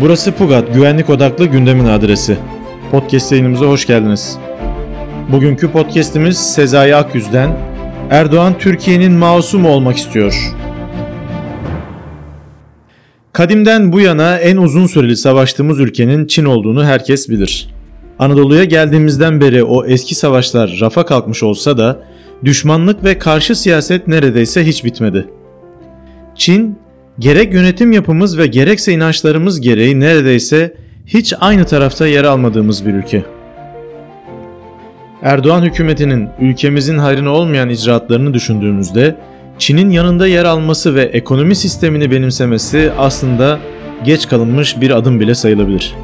Burası Pugat, güvenlik odaklı gündemin adresi. Podcast yayınımıza hoş geldiniz. Bugünkü podcastimiz Sezai Akyüz'den Erdoğan Türkiye'nin masumu olmak istiyor. Kadimden bu yana en uzun süreli savaştığımız ülkenin Çin olduğunu herkes bilir. Anadolu'ya geldiğimizden beri o eski savaşlar rafa kalkmış olsa da düşmanlık ve karşı siyaset neredeyse hiç bitmedi. Çin gerek yönetim yapımız ve gerekse inançlarımız gereği neredeyse hiç aynı tarafta yer almadığımız bir ülke. Erdoğan hükümetinin ülkemizin hayrına olmayan icraatlarını düşündüğümüzde Çin'in yanında yer alması ve ekonomi sistemini benimsemesi aslında geç kalınmış bir adım bile sayılabilir.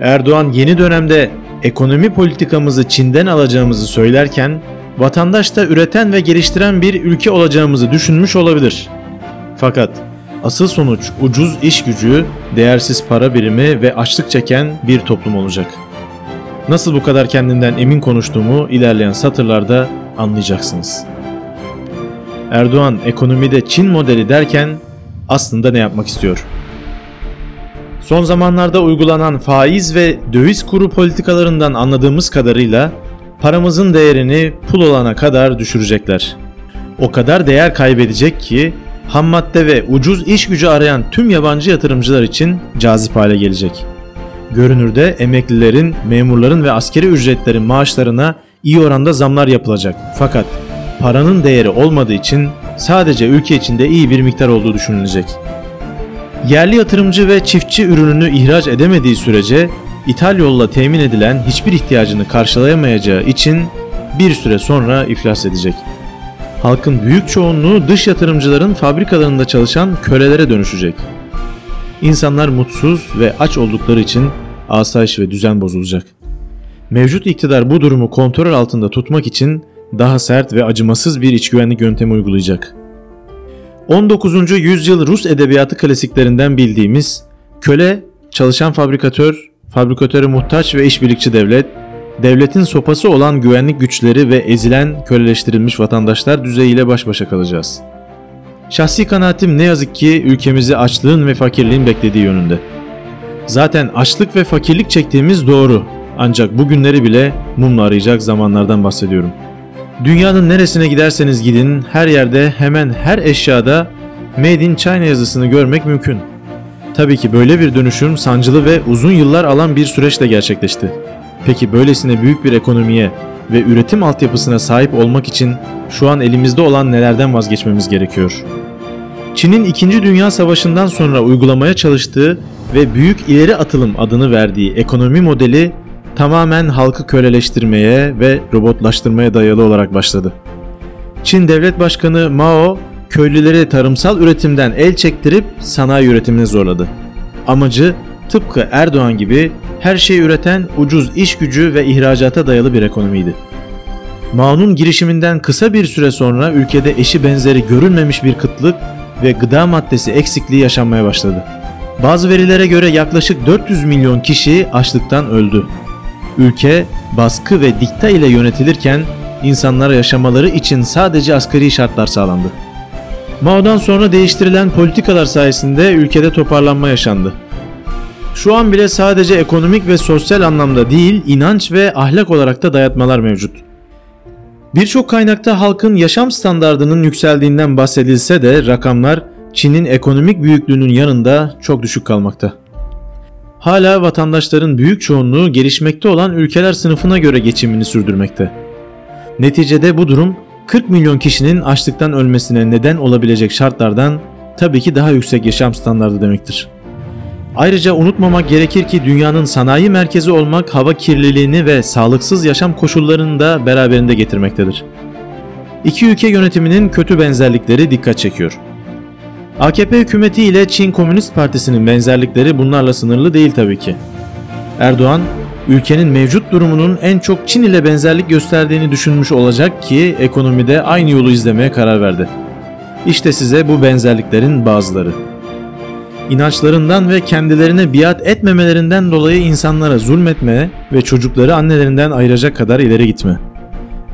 Erdoğan yeni dönemde ekonomi politikamızı Çin'den alacağımızı söylerken vatandaş da üreten ve geliştiren bir ülke olacağımızı düşünmüş olabilir. Fakat asıl sonuç ucuz iş gücü, değersiz para birimi ve açlık çeken bir toplum olacak. Nasıl bu kadar kendinden emin konuştuğumu ilerleyen satırlarda anlayacaksınız. Erdoğan ekonomide Çin modeli derken aslında ne yapmak istiyor? Son zamanlarda uygulanan faiz ve döviz kuru politikalarından anladığımız kadarıyla paramızın değerini pul olana kadar düşürecekler. O kadar değer kaybedecek ki ham madde ve ucuz iş gücü arayan tüm yabancı yatırımcılar için cazip hale gelecek. Görünürde emeklilerin, memurların ve askeri ücretlerin maaşlarına iyi oranda zamlar yapılacak. Fakat paranın değeri olmadığı için sadece ülke içinde iyi bir miktar olduğu düşünülecek. Yerli yatırımcı ve çiftçi ürününü ihraç edemediği sürece ithal yolla temin edilen hiçbir ihtiyacını karşılayamayacağı için bir süre sonra iflas edecek. Halkın büyük çoğunluğu dış yatırımcıların fabrikalarında çalışan kölelere dönüşecek. İnsanlar mutsuz ve aç oldukları için asayiş ve düzen bozulacak. Mevcut iktidar bu durumu kontrol altında tutmak için daha sert ve acımasız bir iç güvenlik yöntemi uygulayacak. 19. yüzyıl Rus edebiyatı klasiklerinden bildiğimiz köle, çalışan fabrikatör, fabrikatöre muhtaç ve işbirlikçi devlet, devletin sopası olan güvenlik güçleri ve ezilen köleleştirilmiş vatandaşlar düzeyiyle baş başa kalacağız. Şahsi kanaatim ne yazık ki ülkemizi açlığın ve fakirliğin beklediği yönünde. Zaten açlık ve fakirlik çektiğimiz doğru. Ancak bu günleri bile mumla arayacak zamanlardan bahsediyorum. Dünyanın neresine giderseniz gidin her yerde hemen her eşyada Made in China yazısını görmek mümkün. Tabii ki böyle bir dönüşüm sancılı ve uzun yıllar alan bir süreçle gerçekleşti. Peki böylesine büyük bir ekonomiye ve üretim altyapısına sahip olmak için şu an elimizde olan nelerden vazgeçmemiz gerekiyor? Çin'in 2. Dünya Savaşı'ndan sonra uygulamaya çalıştığı ve büyük ileri atılım adını verdiği ekonomi modeli tamamen halkı köleleştirmeye ve robotlaştırmaya dayalı olarak başladı. Çin Devlet Başkanı Mao, köylüleri tarımsal üretimden el çektirip sanayi üretimine zorladı. Amacı tıpkı Erdoğan gibi her şeyi üreten ucuz iş gücü ve ihracata dayalı bir ekonomiydi. Mao'nun girişiminden kısa bir süre sonra ülkede eşi benzeri görülmemiş bir kıtlık ve gıda maddesi eksikliği yaşanmaya başladı. Bazı verilere göre yaklaşık 400 milyon kişi açlıktan öldü. Ülke baskı ve dikta ile yönetilirken insanlara yaşamaları için sadece asgari şartlar sağlandı. Mao'dan sonra değiştirilen politikalar sayesinde ülkede toparlanma yaşandı. Şu an bile sadece ekonomik ve sosyal anlamda değil, inanç ve ahlak olarak da dayatmalar mevcut. Birçok kaynakta halkın yaşam standardının yükseldiğinden bahsedilse de rakamlar Çin'in ekonomik büyüklüğünün yanında çok düşük kalmakta. Hala vatandaşların büyük çoğunluğu gelişmekte olan ülkeler sınıfına göre geçimini sürdürmekte. Neticede bu durum 40 milyon kişinin açlıktan ölmesine neden olabilecek şartlardan tabii ki daha yüksek yaşam standardı demektir. Ayrıca unutmamak gerekir ki dünyanın sanayi merkezi olmak hava kirliliğini ve sağlıksız yaşam koşullarını da beraberinde getirmektedir. İki ülke yönetiminin kötü benzerlikleri dikkat çekiyor. AKP hükümeti ile Çin Komünist Partisi'nin benzerlikleri bunlarla sınırlı değil tabii ki. Erdoğan, ülkenin mevcut durumunun en çok Çin ile benzerlik gösterdiğini düşünmüş olacak ki ekonomide aynı yolu izlemeye karar verdi. İşte size bu benzerliklerin bazıları. İnançlarından ve kendilerine biat etmemelerinden dolayı insanlara zulmetme ve çocukları annelerinden ayıracak kadar ileri gitme.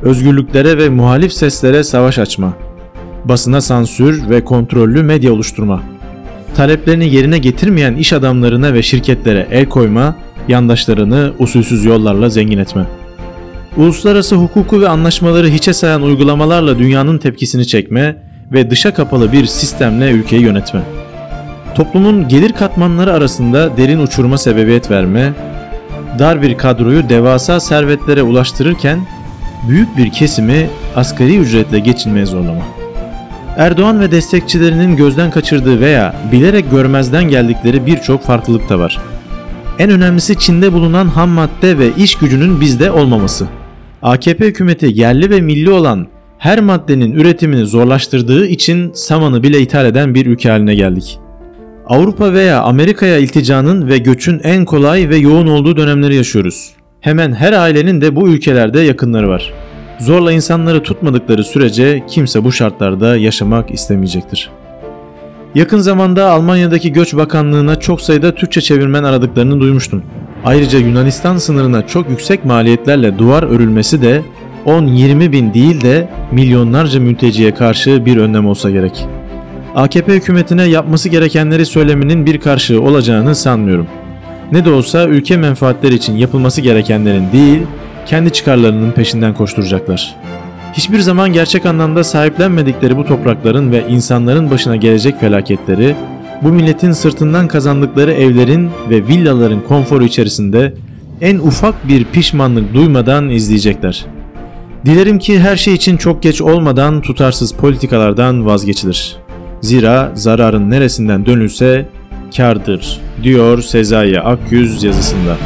Özgürlüklere ve muhalif seslere savaş açma basına sansür ve kontrollü medya oluşturma. taleplerini yerine getirmeyen iş adamlarına ve şirketlere el koyma, yandaşlarını usulsüz yollarla zengin etme. Uluslararası hukuku ve anlaşmaları hiçe sayan uygulamalarla dünyanın tepkisini çekme ve dışa kapalı bir sistemle ülkeyi yönetme. Toplumun gelir katmanları arasında derin uçuruma sebebiyet verme, dar bir kadroyu devasa servetlere ulaştırırken büyük bir kesimi asgari ücretle geçinmeye zorlama. Erdoğan ve destekçilerinin gözden kaçırdığı veya bilerek görmezden geldikleri birçok farklılık da var. En önemlisi Çin'de bulunan ham madde ve iş gücünün bizde olmaması. AKP hükümeti yerli ve milli olan her maddenin üretimini zorlaştırdığı için samanı bile ithal eden bir ülke haline geldik. Avrupa veya Amerika'ya ilticanın ve göçün en kolay ve yoğun olduğu dönemleri yaşıyoruz. Hemen her ailenin de bu ülkelerde yakınları var. Zorla insanları tutmadıkları sürece kimse bu şartlarda yaşamak istemeyecektir. Yakın zamanda Almanya'daki Göç Bakanlığı'na çok sayıda Türkçe çevirmen aradıklarını duymuştum. Ayrıca Yunanistan sınırına çok yüksek maliyetlerle duvar örülmesi de 10-20 bin değil de milyonlarca mülteciye karşı bir önlem olsa gerek. AKP hükümetine yapması gerekenleri söyleminin bir karşılığı olacağını sanmıyorum. Ne de olsa ülke menfaatleri için yapılması gerekenlerin değil, kendi çıkarlarının peşinden koşturacaklar. Hiçbir zaman gerçek anlamda sahiplenmedikleri bu toprakların ve insanların başına gelecek felaketleri, bu milletin sırtından kazandıkları evlerin ve villaların konforu içerisinde en ufak bir pişmanlık duymadan izleyecekler. Dilerim ki her şey için çok geç olmadan tutarsız politikalardan vazgeçilir. Zira zararın neresinden dönülse kardır, diyor Sezai Akyüz yazısında.